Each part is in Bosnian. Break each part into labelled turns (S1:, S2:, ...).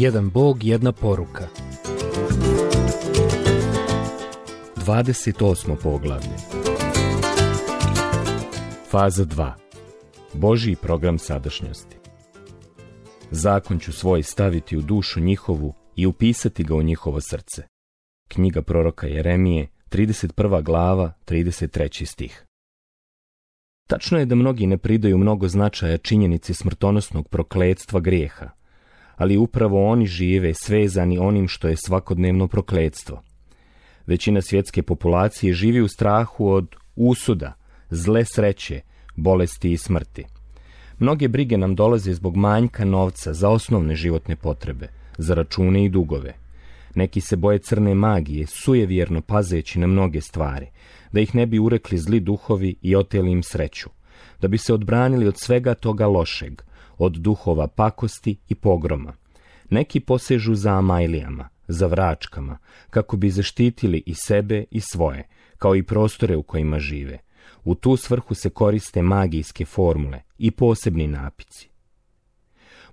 S1: Jedan Bog, jedna poruka. 28. poglavlje Faza 2. božji program sadašnjosti. Zakon ću svoj staviti u dušu njihovu i upisati ga u njihovo srce. Knjiga proroka Jeremije, 31. glava, 33. stih. Tačno je da mnogi ne pridaju mnogo značaja činjenici smrtonosnog prokletstva grijeha – ali upravo oni žive svezani onim što je svakodnevno prokledstvo. Većina svjetske populacije živi u strahu od usuda, zle sreće, bolesti i smrti. Mnoge brige nam dolaze zbog manjka novca za osnovne životne potrebe, za račune i dugove. Neki se boje crne magije, sujevjerno pazeći na mnoge stvari, da ih ne bi urekli zli duhovi i oteli im sreću, da bi se odbranili od svega toga lošeg, od duhova pakosti i pogroma. Neki posežu za Amajlijama, za vračkama, kako bi zaštitili i sebe i svoje, kao i prostore u kojima žive. U tu svrhu se koriste magijske formule i posebni napici.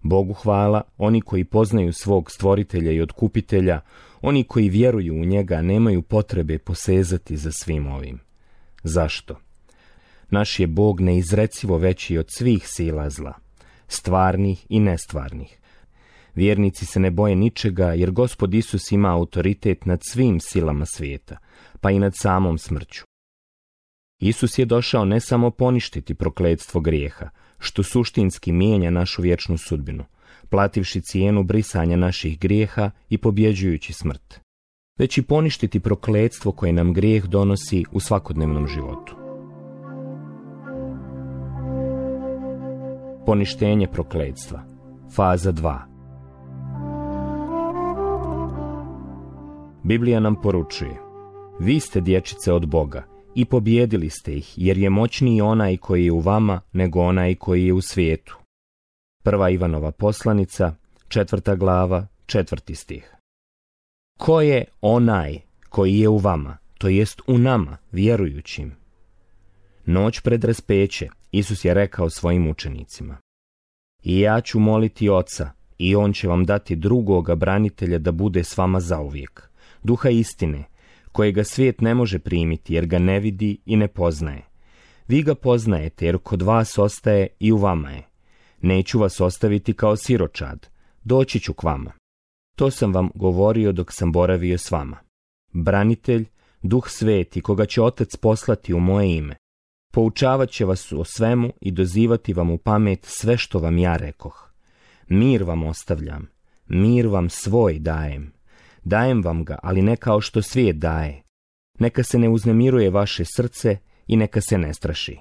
S1: Bogu hvala, oni koji poznaju svog stvoritelja i otkupitelja, oni koji vjeruju u njega nemaju potrebe posezati za svim ovim. Zašto? Naš je Bog neizrecivo veći od svih sila zla stvarnih i nestvarnih. Vjernici se ne boje ničega jer gospod Isus ima autoritet nad svim silama svijeta, pa i nad samom smrću. Isus je došao ne samo poništiti prokledstvo grijeha, što suštinski mijenja našu vječnu sudbinu, plativši cijenu brisanja naših grijeha i pobjeđujući smrt, već i poništiti prokledstvo koje nam grijeh donosi u svakodnevnom životu. Poništenje prokledstva. Faza 2. Biblija nam poručuje. Vi ste dječice od Boga i pobjedili ste ih, jer je moćniji onaj koji je u vama nego onaj koji je u svijetu. Prva Ivanova poslanica, četvrta glava, četvrti stih. Ko je onaj koji je u vama, to jest u nama, vjerujućim? Noć pred raspeće, Isus je rekao svojim učenicima. I ja ću moliti oca, i on će vam dati drugoga branitelja da bude s vama zauvijek, duha istine, kojega svijet ne može primiti jer ga ne vidi i ne poznaje. Vi ga poznajete jer kod vas ostaje i u vama je. Neću vas ostaviti kao siročad, doći ću k vama. To sam vam govorio dok sam boravio s vama. Branitelj, duh sveti koga će otac poslati u moje ime, Poučavat će vas o svemu i dozivati vam u pamet sve što vam ja rekoh. Mir vam ostavljam, mir vam svoj dajem. Dajem vam ga, ali ne kao što svijet daje. Neka se ne uznemiruje vaše srce i neka se ne straši.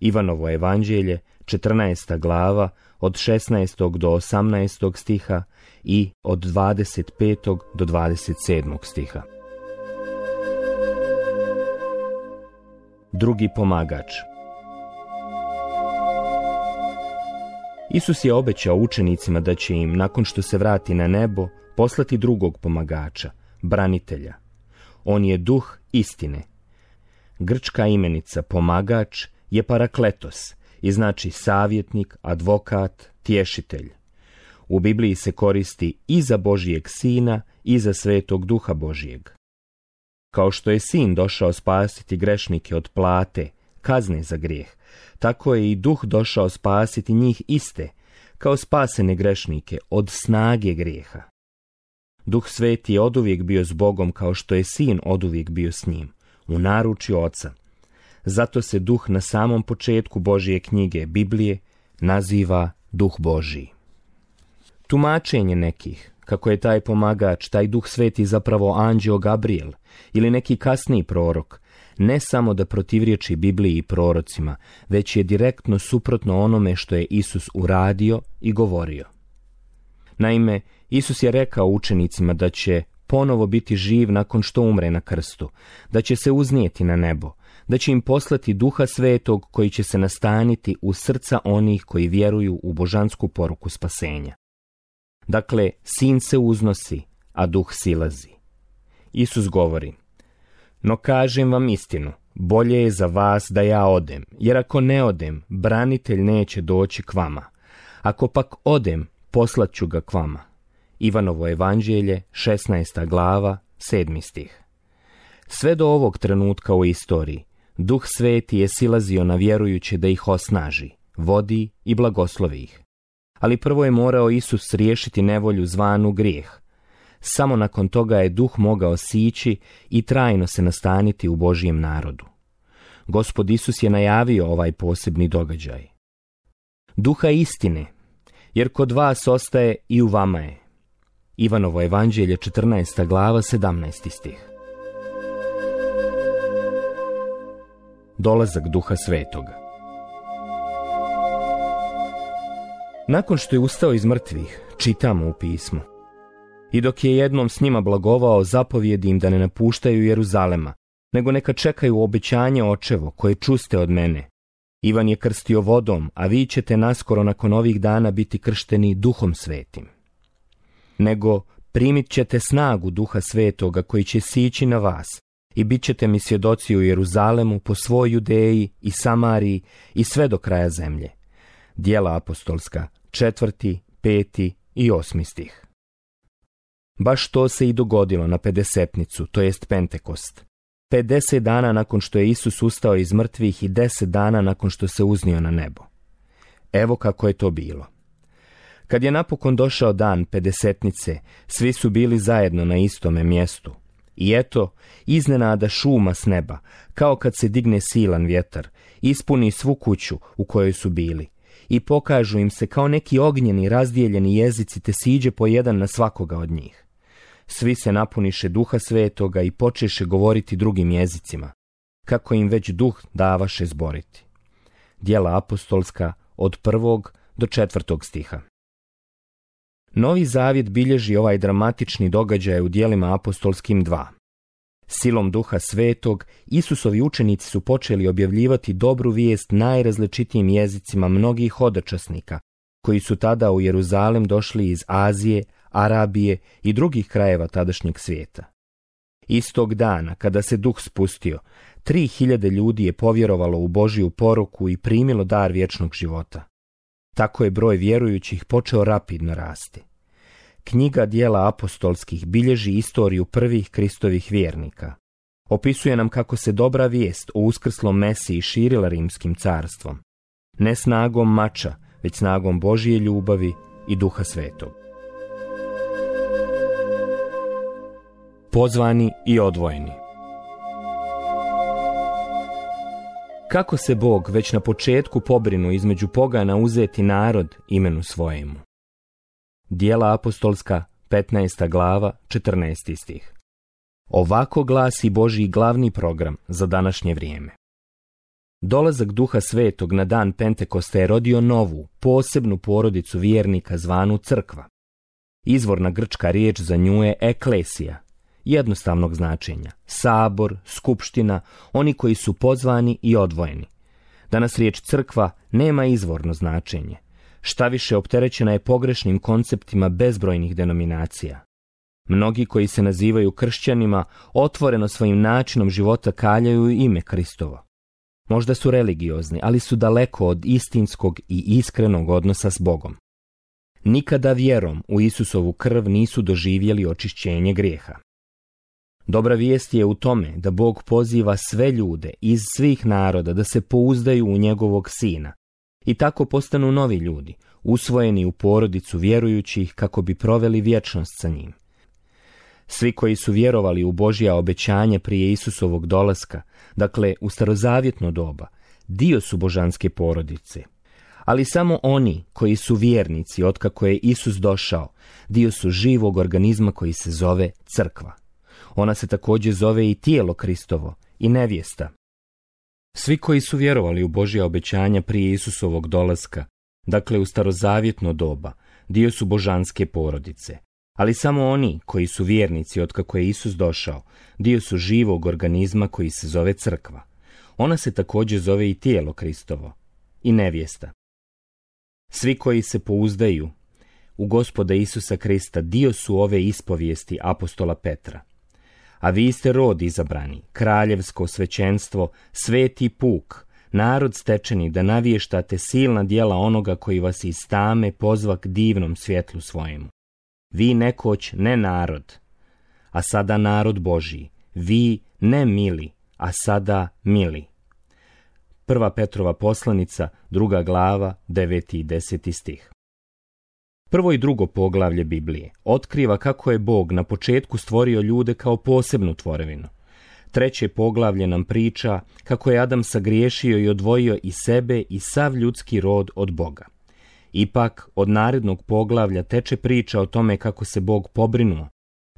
S1: Ivanovo evanđelje, 14. glava, od 16. do 18. stiha i od 25. do 27. stiha. drugi pomagač. Isus je obećao učenicima da će im, nakon što se vrati na nebo, poslati drugog pomagača, branitelja. On je duh istine. Grčka imenica pomagač je parakletos i znači savjetnik, advokat, tješitelj. U Bibliji se koristi i za Božijeg sina i za svetog duha Božijeg. Kao što je sin došao spasiti grešnike od plate, kazne za grijeh, tako je i duh došao spasiti njih iste, kao spasene grešnike od snage grijeha. Duh sveti je oduvijek bio s Bogom kao što je sin oduvijek bio s njim, u naručju oca. Zato se duh na samom početku Božije knjige Biblije naziva duh Božiji. Tumačenje nekih kako je taj pomagač, taj duh sveti zapravo anđeo Gabriel ili neki kasniji prorok, ne samo da protivriječi Bibliji i prorocima, već je direktno suprotno onome što je Isus uradio i govorio. Naime, Isus je rekao učenicima da će ponovo biti živ nakon što umre na krstu, da će se uznijeti na nebo, da će im poslati duha svetog koji će se nastaniti u srca onih koji vjeruju u božansku poruku spasenja. Dakle, sin se uznosi, a duh silazi. Isus govori, no kažem vam istinu, bolje je za vas da ja odem, jer ako ne odem, branitelj neće doći k vama. Ako pak odem, ću ga k vama. Ivanovo evanđelje, 16. glava, 7. stih. Sve do ovog trenutka u istoriji, Duh Sveti je silazio na vjerujuće da ih osnaži, vodi i blagoslovi ih ali prvo je morao Isus riješiti nevolju zvanu grijeh. Samo nakon toga je duh mogao sići i trajno se nastaniti u Božijem narodu. Gospod Isus je najavio ovaj posebni događaj. Duha istine, jer kod vas ostaje i u vama je. Ivanovo evanđelje 14. glava 17. stih. Dolazak duha svetoga. Nakon što je ustao iz mrtvih, čitamo u pismu. I dok je jednom s njima blagovao, zapovjedi im da ne napuštaju Jeruzalema, nego neka čekaju obećanje očevo koje čuste od mene. Ivan je krstio vodom, a vi ćete naskoro nakon ovih dana biti kršteni duhom svetim. Nego primit ćete snagu duha svetoga koji će sići na vas i bit ćete mi svjedoci u Jeruzalemu po svoj Judeji i Samariji i sve do kraja zemlje. Dijela apostolska, četvrti, peti i osmi stih. Baš to se i dogodilo na pedesetnicu, to jest Pentekost. 50 dana nakon što je Isus ustao iz mrtvih i 10 dana nakon što se uznio na nebo. Evo kako je to bilo. Kad je napokon došao dan pedesetnice, svi su bili zajedno na istome mjestu. I eto, iznenada šuma s neba, kao kad se digne silan vjetar, ispuni svu kuću u kojoj su bili, i pokažu im se kao neki ognjeni razdijeljeni jezici te siđe po jedan na svakoga od njih. Svi se napuniše duha svetoga i počeše govoriti drugim jezicima, kako im već duh davaše zboriti. Dijela apostolska od prvog do četvrtog stiha. Novi zavjet bilježi ovaj dramatični događaj u dijelima apostolskim 2. Silom duha svetog, Isusovi učenici su počeli objavljivati dobru vijest najrazličitijim jezicima mnogih hodočasnika, koji su tada u Jeruzalem došli iz Azije, Arabije i drugih krajeva tadašnjeg svijeta. Istog dana, kada se duh spustio, tri hiljade ljudi je povjerovalo u Božiju poruku i primilo dar vječnog života. Tako je broj vjerujućih počeo rapidno rasti. Knjiga dijela apostolskih bilježi istoriju prvih kristovih vjernika. Opisuje nam kako se dobra vijest o uskrslom Mesiji širila rimskim carstvom. Ne snagom mača, već snagom Božije ljubavi i duha svetog. Pozvani i odvojeni Kako se Bog već na početku pobrinu između pogana uzeti narod imenu svojemu? Dijela apostolska, 15. glava, 14. stih. Ovako glasi Božji glavni program za današnje vrijeme. Dolazak Duha Svetog na dan Pentekosta je rodio novu, posebnu porodicu vjernika zvanu crkva. Izvorna grčka riječ za nju je eklesija, jednostavnog značenja, sabor, skupština, oni koji su pozvani i odvojeni. Danas riječ crkva nema izvorno značenje. Šta više opterećena je pogrešnim konceptima bezbrojnih denominacija. Mnogi koji se nazivaju kršćanima otvoreno svojim načinom života kaljaju ime Kristovo. Možda su religiozni, ali su daleko od istinskog i iskrenog odnosa s Bogom. Nikada vjerom u Isusovu krv nisu doživjeli očišćenje grijeha. Dobra vijest je u tome da Bog poziva sve ljude iz svih naroda da se pouzdaju u njegovog sina, i tako postanu novi ljudi, usvojeni u porodicu vjerujućih kako bi proveli vječnost sa njim. Svi koji su vjerovali u Božja obećanja prije Isusovog dolaska, dakle u starozavjetno doba, dio su božanske porodice. Ali samo oni koji su vjernici otkako je Isus došao, dio su živog organizma koji se zove crkva. Ona se također zove i tijelo Kristovo i nevjesta, svi koji su vjerovali u Božja obećanja prije Isusovog dolaska, dakle u starozavjetno doba, dio su božanske porodice. Ali samo oni koji su vjernici otkako je Isus došao, dio su živog organizma koji se zove crkva. Ona se također zove i tijelo Kristovo i nevjesta. Svi koji se pouzdaju u gospoda Isusa Krista dio su ove ispovijesti apostola Petra a vi ste rod izabrani, kraljevsko svećenstvo, sveti puk, narod stečeni da navještate silna dijela onoga koji vas iz tame pozva k divnom svjetlu svojemu. Vi nekoć ne narod, a sada narod Božji, vi ne mili, a sada mili. Prva Petrova poslanica, druga glava, deveti i deseti stih. Prvo i drugo poglavlje Biblije otkriva kako je Bog na početku stvorio ljude kao posebnu tvorevinu. Treće poglavlje nam priča kako je Adam sagriješio i odvojio i sebe i sav ljudski rod od Boga. Ipak, od narednog poglavlja teče priča o tome kako se Bog pobrinuo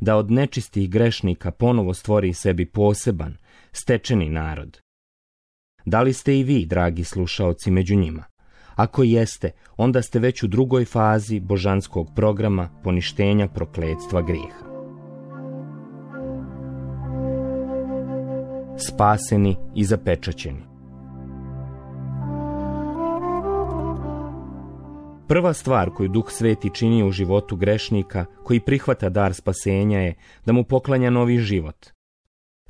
S1: da od nečistih grešnika ponovo stvori sebi poseban, stečeni narod. Da li ste i vi, dragi slušaoci, među njima? Ako jeste, onda ste već u drugoj fazi božanskog programa poništenja prokledstva grijeha. Spaseni i zapečaćeni Prva stvar koju Duh Sveti čini u životu grešnika koji prihvata dar spasenja je da mu poklanja novi život,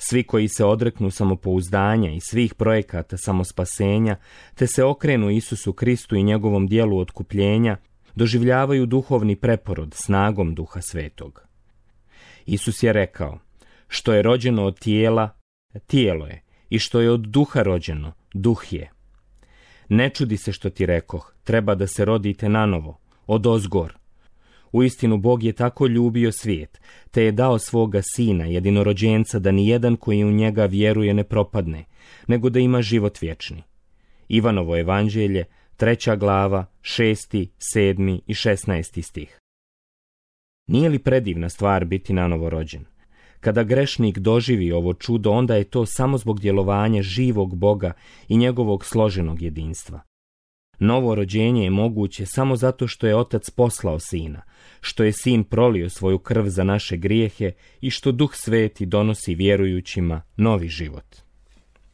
S1: svi koji se odreknu samopouzdanja i svih projekata samospasenja, te se okrenu Isusu Kristu i njegovom dijelu otkupljenja, doživljavaju duhovni preporod snagom Duha Svetog. Isus je rekao, što je rođeno od tijela, tijelo je, i što je od duha rođeno, duh je. Ne čudi se što ti rekoh, treba da se rodite nanovo, od ozgor, Uistinu Bog je tako ljubio svijet, te je dao svoga sina, jedinorođenca, da nijedan koji u njega vjeruje ne propadne, nego da ima život vječni. Ivanovo evanđelje, treća glava, šesti, sedmi i šesnaesti stih. Nije li predivna stvar biti novo rođen? Kada grešnik doživi ovo čudo, onda je to samo zbog djelovanja živog Boga i njegovog složenog jedinstva. Novo rođenje je moguće samo zato što je otac poslao sina, što je sin prolio svoju krv za naše grijehe i što duh sveti donosi vjerujućima novi život.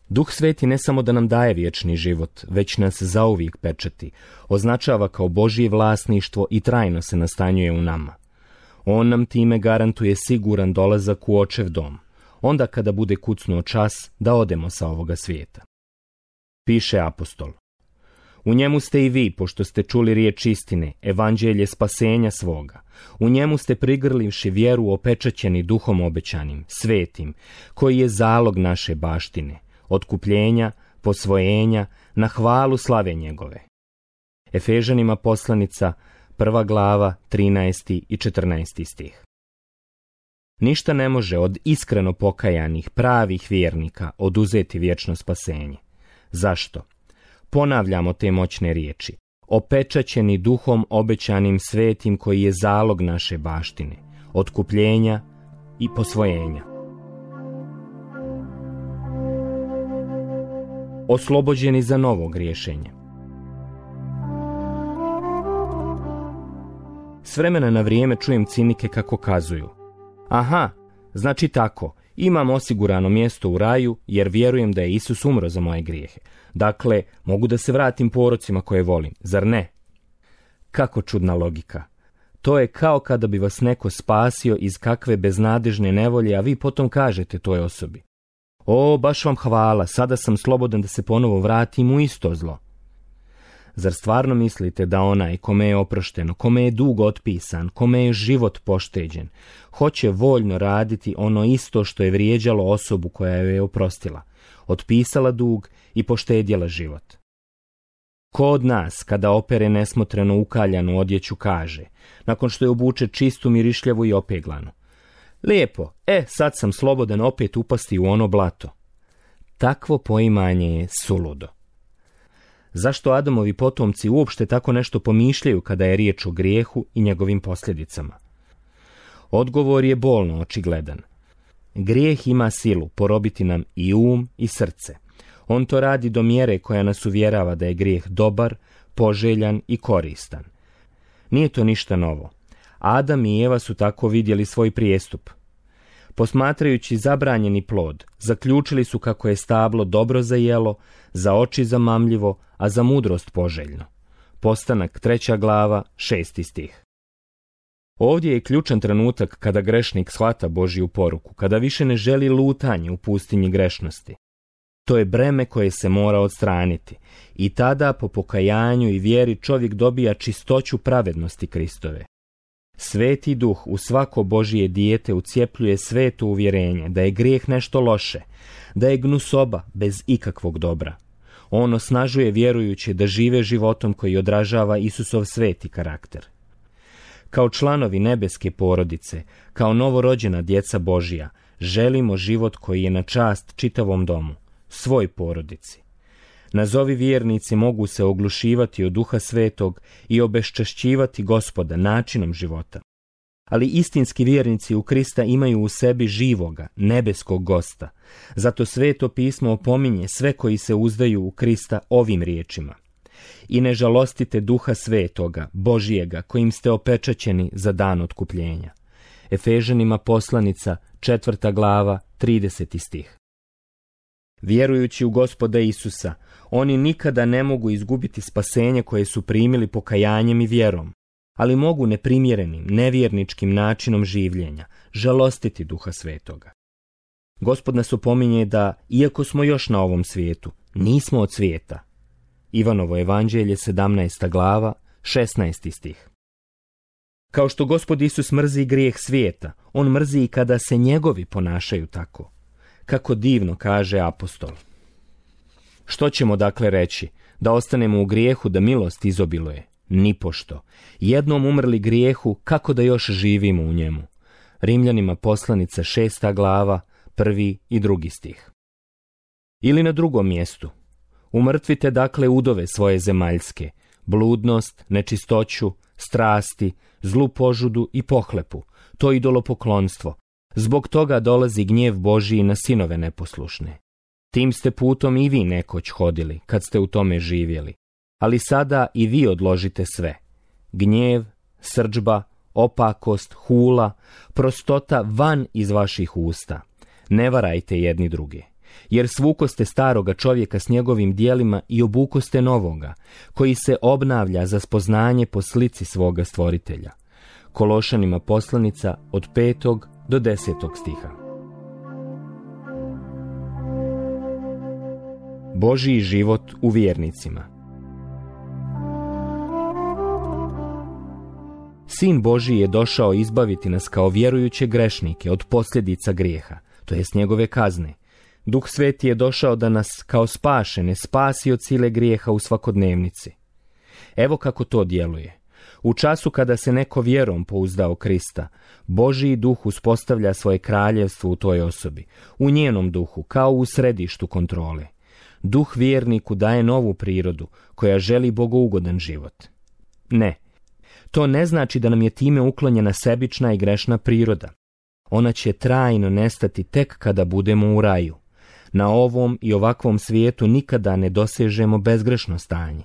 S1: Duh sveti ne samo da nam daje vječni život, već nas zauvijek pečeti, označava kao Božje vlasništvo i trajno se nastanjuje u nama. On nam time garantuje siguran dolazak u očev dom, onda kada bude kucnuo čas da odemo sa ovoga svijeta. Piše apostol, u njemu ste i vi, pošto ste čuli riječ istine, evanđelje spasenja svoga. U njemu ste prigrlivši vjeru opečaćeni duhom obećanim, svetim, koji je zalog naše baštine, otkupljenja, posvojenja, na hvalu slave njegove. Efežanima poslanica, prva glava, 13. i 14. stih. Ništa ne može od iskreno pokajanih, pravih vjernika oduzeti vječno spasenje. Zašto? ponavljamo te moćne riječi, opečaćeni duhom obećanim svetim koji je zalog naše baštine, otkupljenja i posvojenja. Oslobođeni za novo griješenje. S vremena na vrijeme čujem cinike kako kazuju. Aha, znači tako, imam osigurano mjesto u raju jer vjerujem da je Isus umro za moje grijehe. Dakle, mogu da se vratim porocima koje volim, zar ne? Kako čudna logika. To je kao kada bi vas neko spasio iz kakve beznadežne nevolje, a vi potom kažete toj osobi. O, baš vam hvala, sada sam slobodan da se ponovo vratim u isto zlo. Zar stvarno mislite da onaj kome je oprošteno, kome je dug otpisan, kome je život pošteđen, hoće voljno raditi ono isto što je vrijeđalo osobu koja joj je oprostila, otpisala dug i poštedjela život? Ko od nas, kada opere nesmotreno ukaljanu odjeću, kaže, nakon što je obuče čistu, mirišljavu i opeglanu, Lijepo, e, sad sam slobodan opet upasti u ono blato. Takvo poimanje je suludo. Zašto Adamovi potomci uopšte tako nešto pomišljaju kada je riječ o grijehu i njegovim posljedicama? Odgovor je bolno očigledan. Grijeh ima silu porobiti nam i um i srce. On to radi do mjere koja nas uvjerava da je grijeh dobar, poželjan i koristan. Nije to ništa novo. Adam i Eva su tako vidjeli svoj prijestup. Posmatrajući zabranjeni plod, zaključili su kako je stablo dobro za jelo, za oči zamamljivo, a za mudrost poželjno. Postanak treća glava, šesti stih. Ovdje je ključan trenutak kada grešnik shvata Božju poruku, kada više ne želi lutanje u pustinji grešnosti. To je breme koje se mora odstraniti i tada po pokajanju i vjeri čovjek dobija čistoću pravednosti Kristove. Sveti duh u svako Božije dijete ucijepljuje sveto uvjerenje da je grijeh nešto loše, da je gnusoba bez ikakvog dobra on osnažuje vjerujući da žive životom koji odražava Isusov sveti karakter. Kao članovi nebeske porodice, kao novorođena djeca Božija, želimo život koji je na čast čitavom domu, svoj porodici. Nazovi vjernici mogu se oglušivati od duha svetog i obeščašćivati gospoda načinom života ali istinski vjernici u Krista imaju u sebi živoga, nebeskog gosta. Zato sveto pismo opominje sve koji se uzdaju u Krista ovim riječima. I ne žalostite duha svetoga, Božijega, kojim ste opečaćeni za dan otkupljenja. Efežanima poslanica, četvrta glava, 30. stih. Vjerujući u gospoda Isusa, oni nikada ne mogu izgubiti spasenje koje su primili pokajanjem i vjerom ali mogu neprimjerenim, nevjerničkim načinom življenja žalostiti duha svetoga. Gospod nas opominje da, iako smo još na ovom svijetu, nismo od svijeta. Ivanovo evanđelje 17. glava 16. stih Kao što gospod Isus mrzi grijeh svijeta, on mrzi i kada se njegovi ponašaju tako. Kako divno kaže apostol. Što ćemo dakle reći? Da ostanemo u grijehu da milost izobiluje. Nipošto. Jednom umrli grijehu, kako da još živimo u njemu? Rimljanima poslanica šesta glava, prvi i drugi stih. Ili na drugom mjestu. Umrtvite dakle udove svoje zemaljske, bludnost, nečistoću, strasti, zlu požudu i pohlepu, to idolopoklonstvo. Zbog toga dolazi gnjev Božiji na sinove neposlušne. Tim ste putom i vi nekoć hodili, kad ste u tome živjeli ali sada i vi odložite sve. Gnjev, srđba, opakost, hula, prostota van iz vaših usta. Ne varajte jedni druge. Jer svukoste staroga čovjeka s njegovim dijelima i obukoste novoga, koji se obnavlja za spoznanje po slici svoga stvoritelja. Kološanima poslanica od petog do 10. stiha. Božiji život u vjernicima Sin Boži je došao izbaviti nas kao vjerujuće grešnike od posljedica grijeha, to jest njegove kazne. Duh Sveti je došao da nas kao spašene spasi od sile grijeha u svakodnevnici. Evo kako to djeluje. U času kada se neko vjerom pouzdao Krista, i duh uspostavlja svoje kraljevstvo u toj osobi, u njenom duhu, kao u središtu kontrole. Duh vjerniku daje novu prirodu, koja želi ugodan život. Ne, to ne znači da nam je time uklonjena sebična i grešna priroda. Ona će trajno nestati tek kada budemo u raju. Na ovom i ovakvom svijetu nikada ne dosežemo bezgrešno stanje,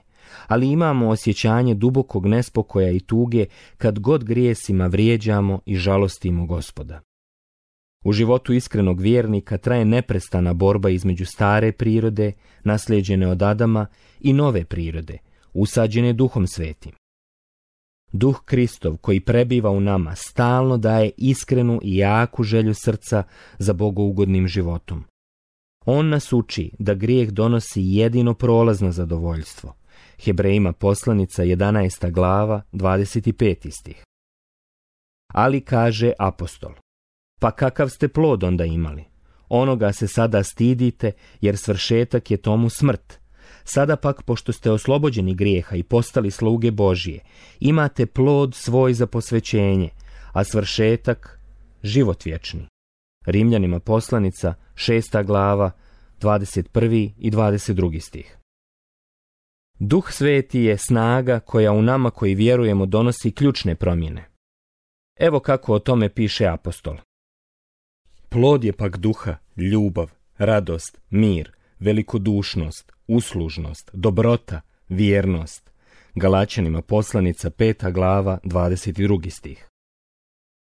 S1: ali imamo osjećanje dubokog nespokoja i tuge kad god grijesima vrijeđamo i žalostimo gospoda. U životu iskrenog vjernika traje neprestana borba između stare prirode, nasljeđene od Adama, i nove prirode, usađene duhom svetim. Duh Kristov koji prebiva u nama stalno daje iskrenu i jaku želju srca za bogougodnim životom. On nas uči da grijeh donosi jedino prolazno zadovoljstvo. Hebrejima poslanica 11. glava 25. stih. Ali kaže apostol, pa kakav ste plod onda imali? Onoga se sada stidite jer svršetak je tomu smrt, Sada pak, pošto ste oslobođeni grijeha i postali sluge Božije, imate plod svoj za posvećenje, a svršetak život vječni. Rimljanima poslanica, šesta glava, 21. i 22. stih. Duh sveti je snaga koja u nama koji vjerujemo donosi ključne promjene. Evo kako o tome piše apostol. Plod je pak duha, ljubav, radost, mir, velikodušnost, uslužnost, dobrota, vjernost. Galačanima poslanica peta glava 22. stih.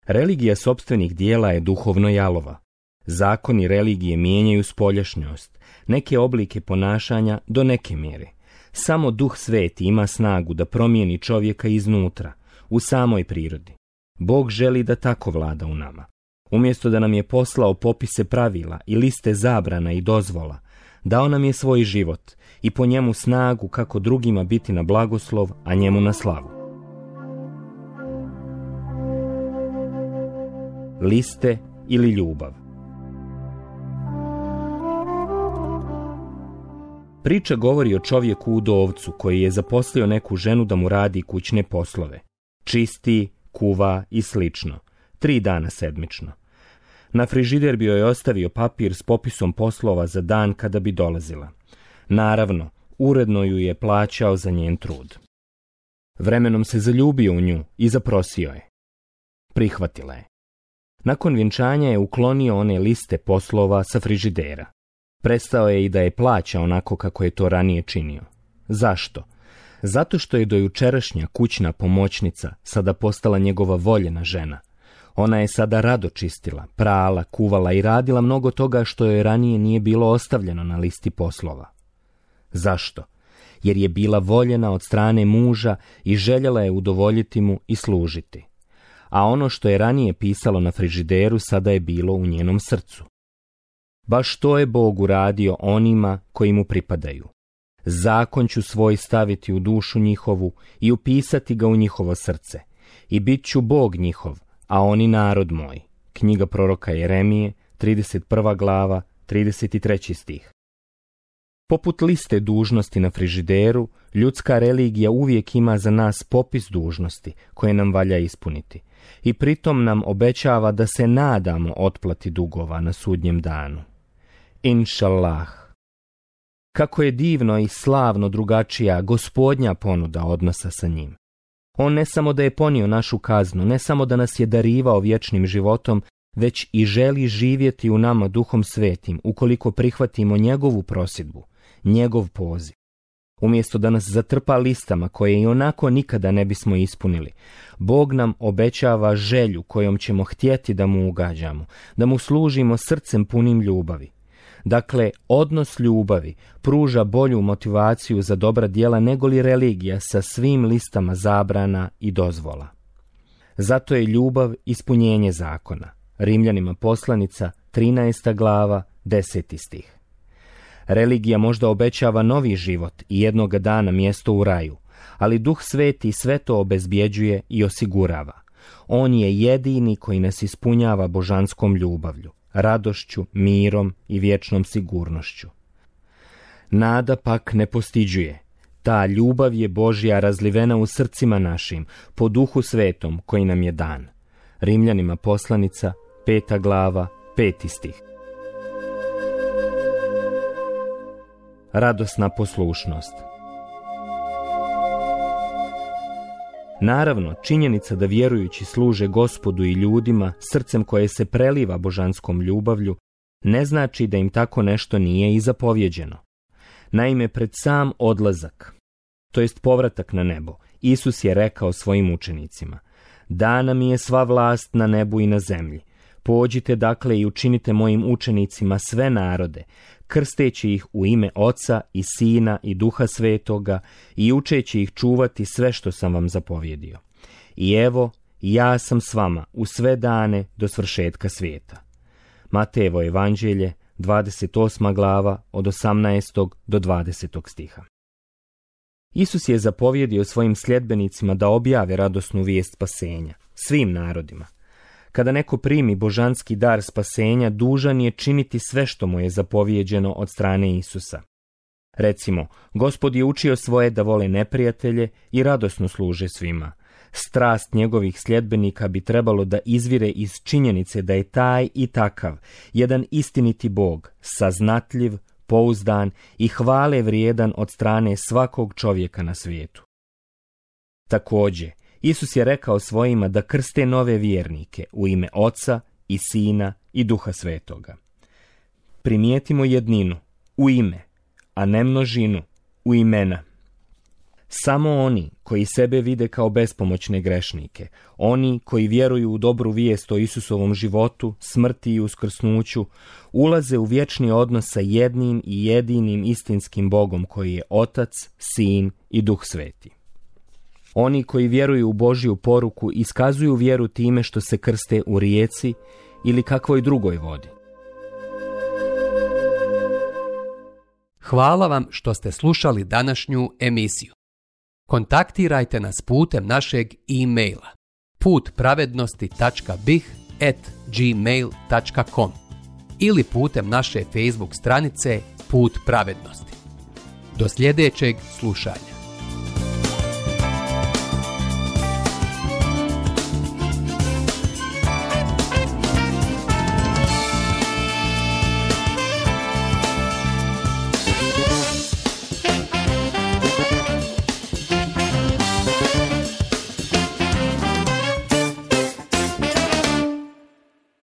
S1: Religija sobstvenih dijela je duhovno jalova. Zakoni religije mijenjaju spoljašnjost, neke oblike ponašanja do neke mjere. Samo duh sveti ima snagu da promijeni čovjeka iznutra, u samoj prirodi. Bog želi da tako vlada u nama. Umjesto da nam je poslao popise pravila i liste zabrana i dozvola, Dao nam je svoj život i po njemu snagu kako drugima biti na blagoslov, a njemu na slavu. Liste ili ljubav Priča govori o čovjeku u dovcu koji je zaposlio neku ženu da mu radi kućne poslove. Čisti, kuva i slično. Tri dana sedmično. Na frižider bi je ostavio papir s popisom poslova za dan kada bi dolazila. Naravno, uredno ju je plaćao za njen trud. Vremenom se zaljubio u nju i zaprosio je. Prihvatila je. Nakon vjenčanja je uklonio one liste poslova sa frižidera. Prestao je i da je plaća onako kako je to ranije činio. Zašto? Zato što je dojučerašnja kućna pomoćnica sada postala njegova voljena žena – ona je sada rado čistila, prala, kuvala i radila mnogo toga što joj ranije nije bilo ostavljeno na listi poslova. Zašto? Jer je bila voljena od strane muža i željela je udovoljiti mu i služiti. A ono što je ranije pisalo na frižideru sada je bilo u njenom srcu. Baš to je Bog uradio onima koji mu pripadaju. Zakon ću svoj staviti u dušu njihovu i upisati ga u njihovo srce. I bit ću Bog njihov, a oni narod moj. Knjiga proroka Jeremije, 31. glava, 33. stih. Poput liste dužnosti na frižideru, ljudska religija uvijek ima za nas popis dužnosti koje nam valja ispuniti i pritom nam obećava da se nadamo otplati dugova na sudnjem danu. Inšallah. Kako je divno i slavno drugačija gospodnja ponuda odnosa sa njim. On ne samo da je ponio našu kaznu, ne samo da nas je darivao vječnim životom, već i želi živjeti u nama duhom svetim, ukoliko prihvatimo njegovu prosjedbu, njegov poziv. Umjesto da nas zatrpa listama koje i onako nikada ne bismo ispunili, Bog nam obećava želju kojom ćemo htjeti da mu ugađamo, da mu služimo srcem punim ljubavi. Dakle, odnos ljubavi pruža bolju motivaciju za dobra djela nego li religija sa svim listama zabrana i dozvola. Zato je ljubav ispunjenje zakona. Rimljanima poslanica 13. glava 10. stih. Religija možda obećava novi život i jednoga dana mjesto u raju, ali Duh Sveti sve to obezbjeđuje i osigurava. On je jedini koji nas ispunjava božanskom ljubavlju radošću, mirom i vječnom sigurnošću. Nada pak ne postiđuje. Ta ljubav je Božja razlivena u srcima našim, po duhu svetom koji nam je dan. Rimljanima poslanica, peta glava, peti stih. Radosna poslušnost Naravno, činjenica da vjerujući služe gospodu i ljudima srcem koje se preliva božanskom ljubavlju ne znači da im tako nešto nije i zapovjeđeno. Naime, pred sam odlazak, to jest povratak na nebo, Isus je rekao svojim učenicima, dana mi je sva vlast na nebu i na zemlji, Pođite dakle i učinite mojim učenicima sve narode, krsteći ih u ime Oca i Sina i Duha Svetoga i učeći ih čuvati sve što sam vam zapovjedio. I evo, ja sam s vama u sve dane do svršetka svijeta. Matevo evanđelje, 28. glava, od 18. do 20. stiha. Isus je zapovjedio svojim sljedbenicima da objave radosnu vijest spasenja, svim narodima – kada neko primi božanski dar spasenja, dužan je činiti sve što mu je zapovjeđeno od strane Isusa. Recimo, gospod je učio svoje da vole neprijatelje i radosno služe svima. Strast njegovih sljedbenika bi trebalo da izvire iz činjenice da je taj i takav, jedan istiniti bog, saznatljiv, pouzdan i hvale vrijedan od strane svakog čovjeka na svijetu. Također, Isus je rekao svojima da krste nove vjernike u ime Oca i Sina i Duha Svetoga. Primijetimo jedninu, u ime, a ne množinu, u imena. Samo oni koji sebe vide kao bespomoćne grešnike, oni koji vjeruju u dobru vijest o Isusovom životu, smrti i uskrsnuću, ulaze u vječni odnos sa jednim i jedinim istinskim Bogom koji je Otac, Sin i Duh Sveti. Oni koji vjeruju u Božju poruku iskazuju vjeru time što se krste u rijeci ili kakvoj drugoj vodi. Hvala vam što ste slušali današnju emisiju. Kontaktirajte nas putem našeg e-maila putpravednosti.bih.gmail.com ili putem naše Facebook stranice Put pravednosti. Do sljedećeg slušanja.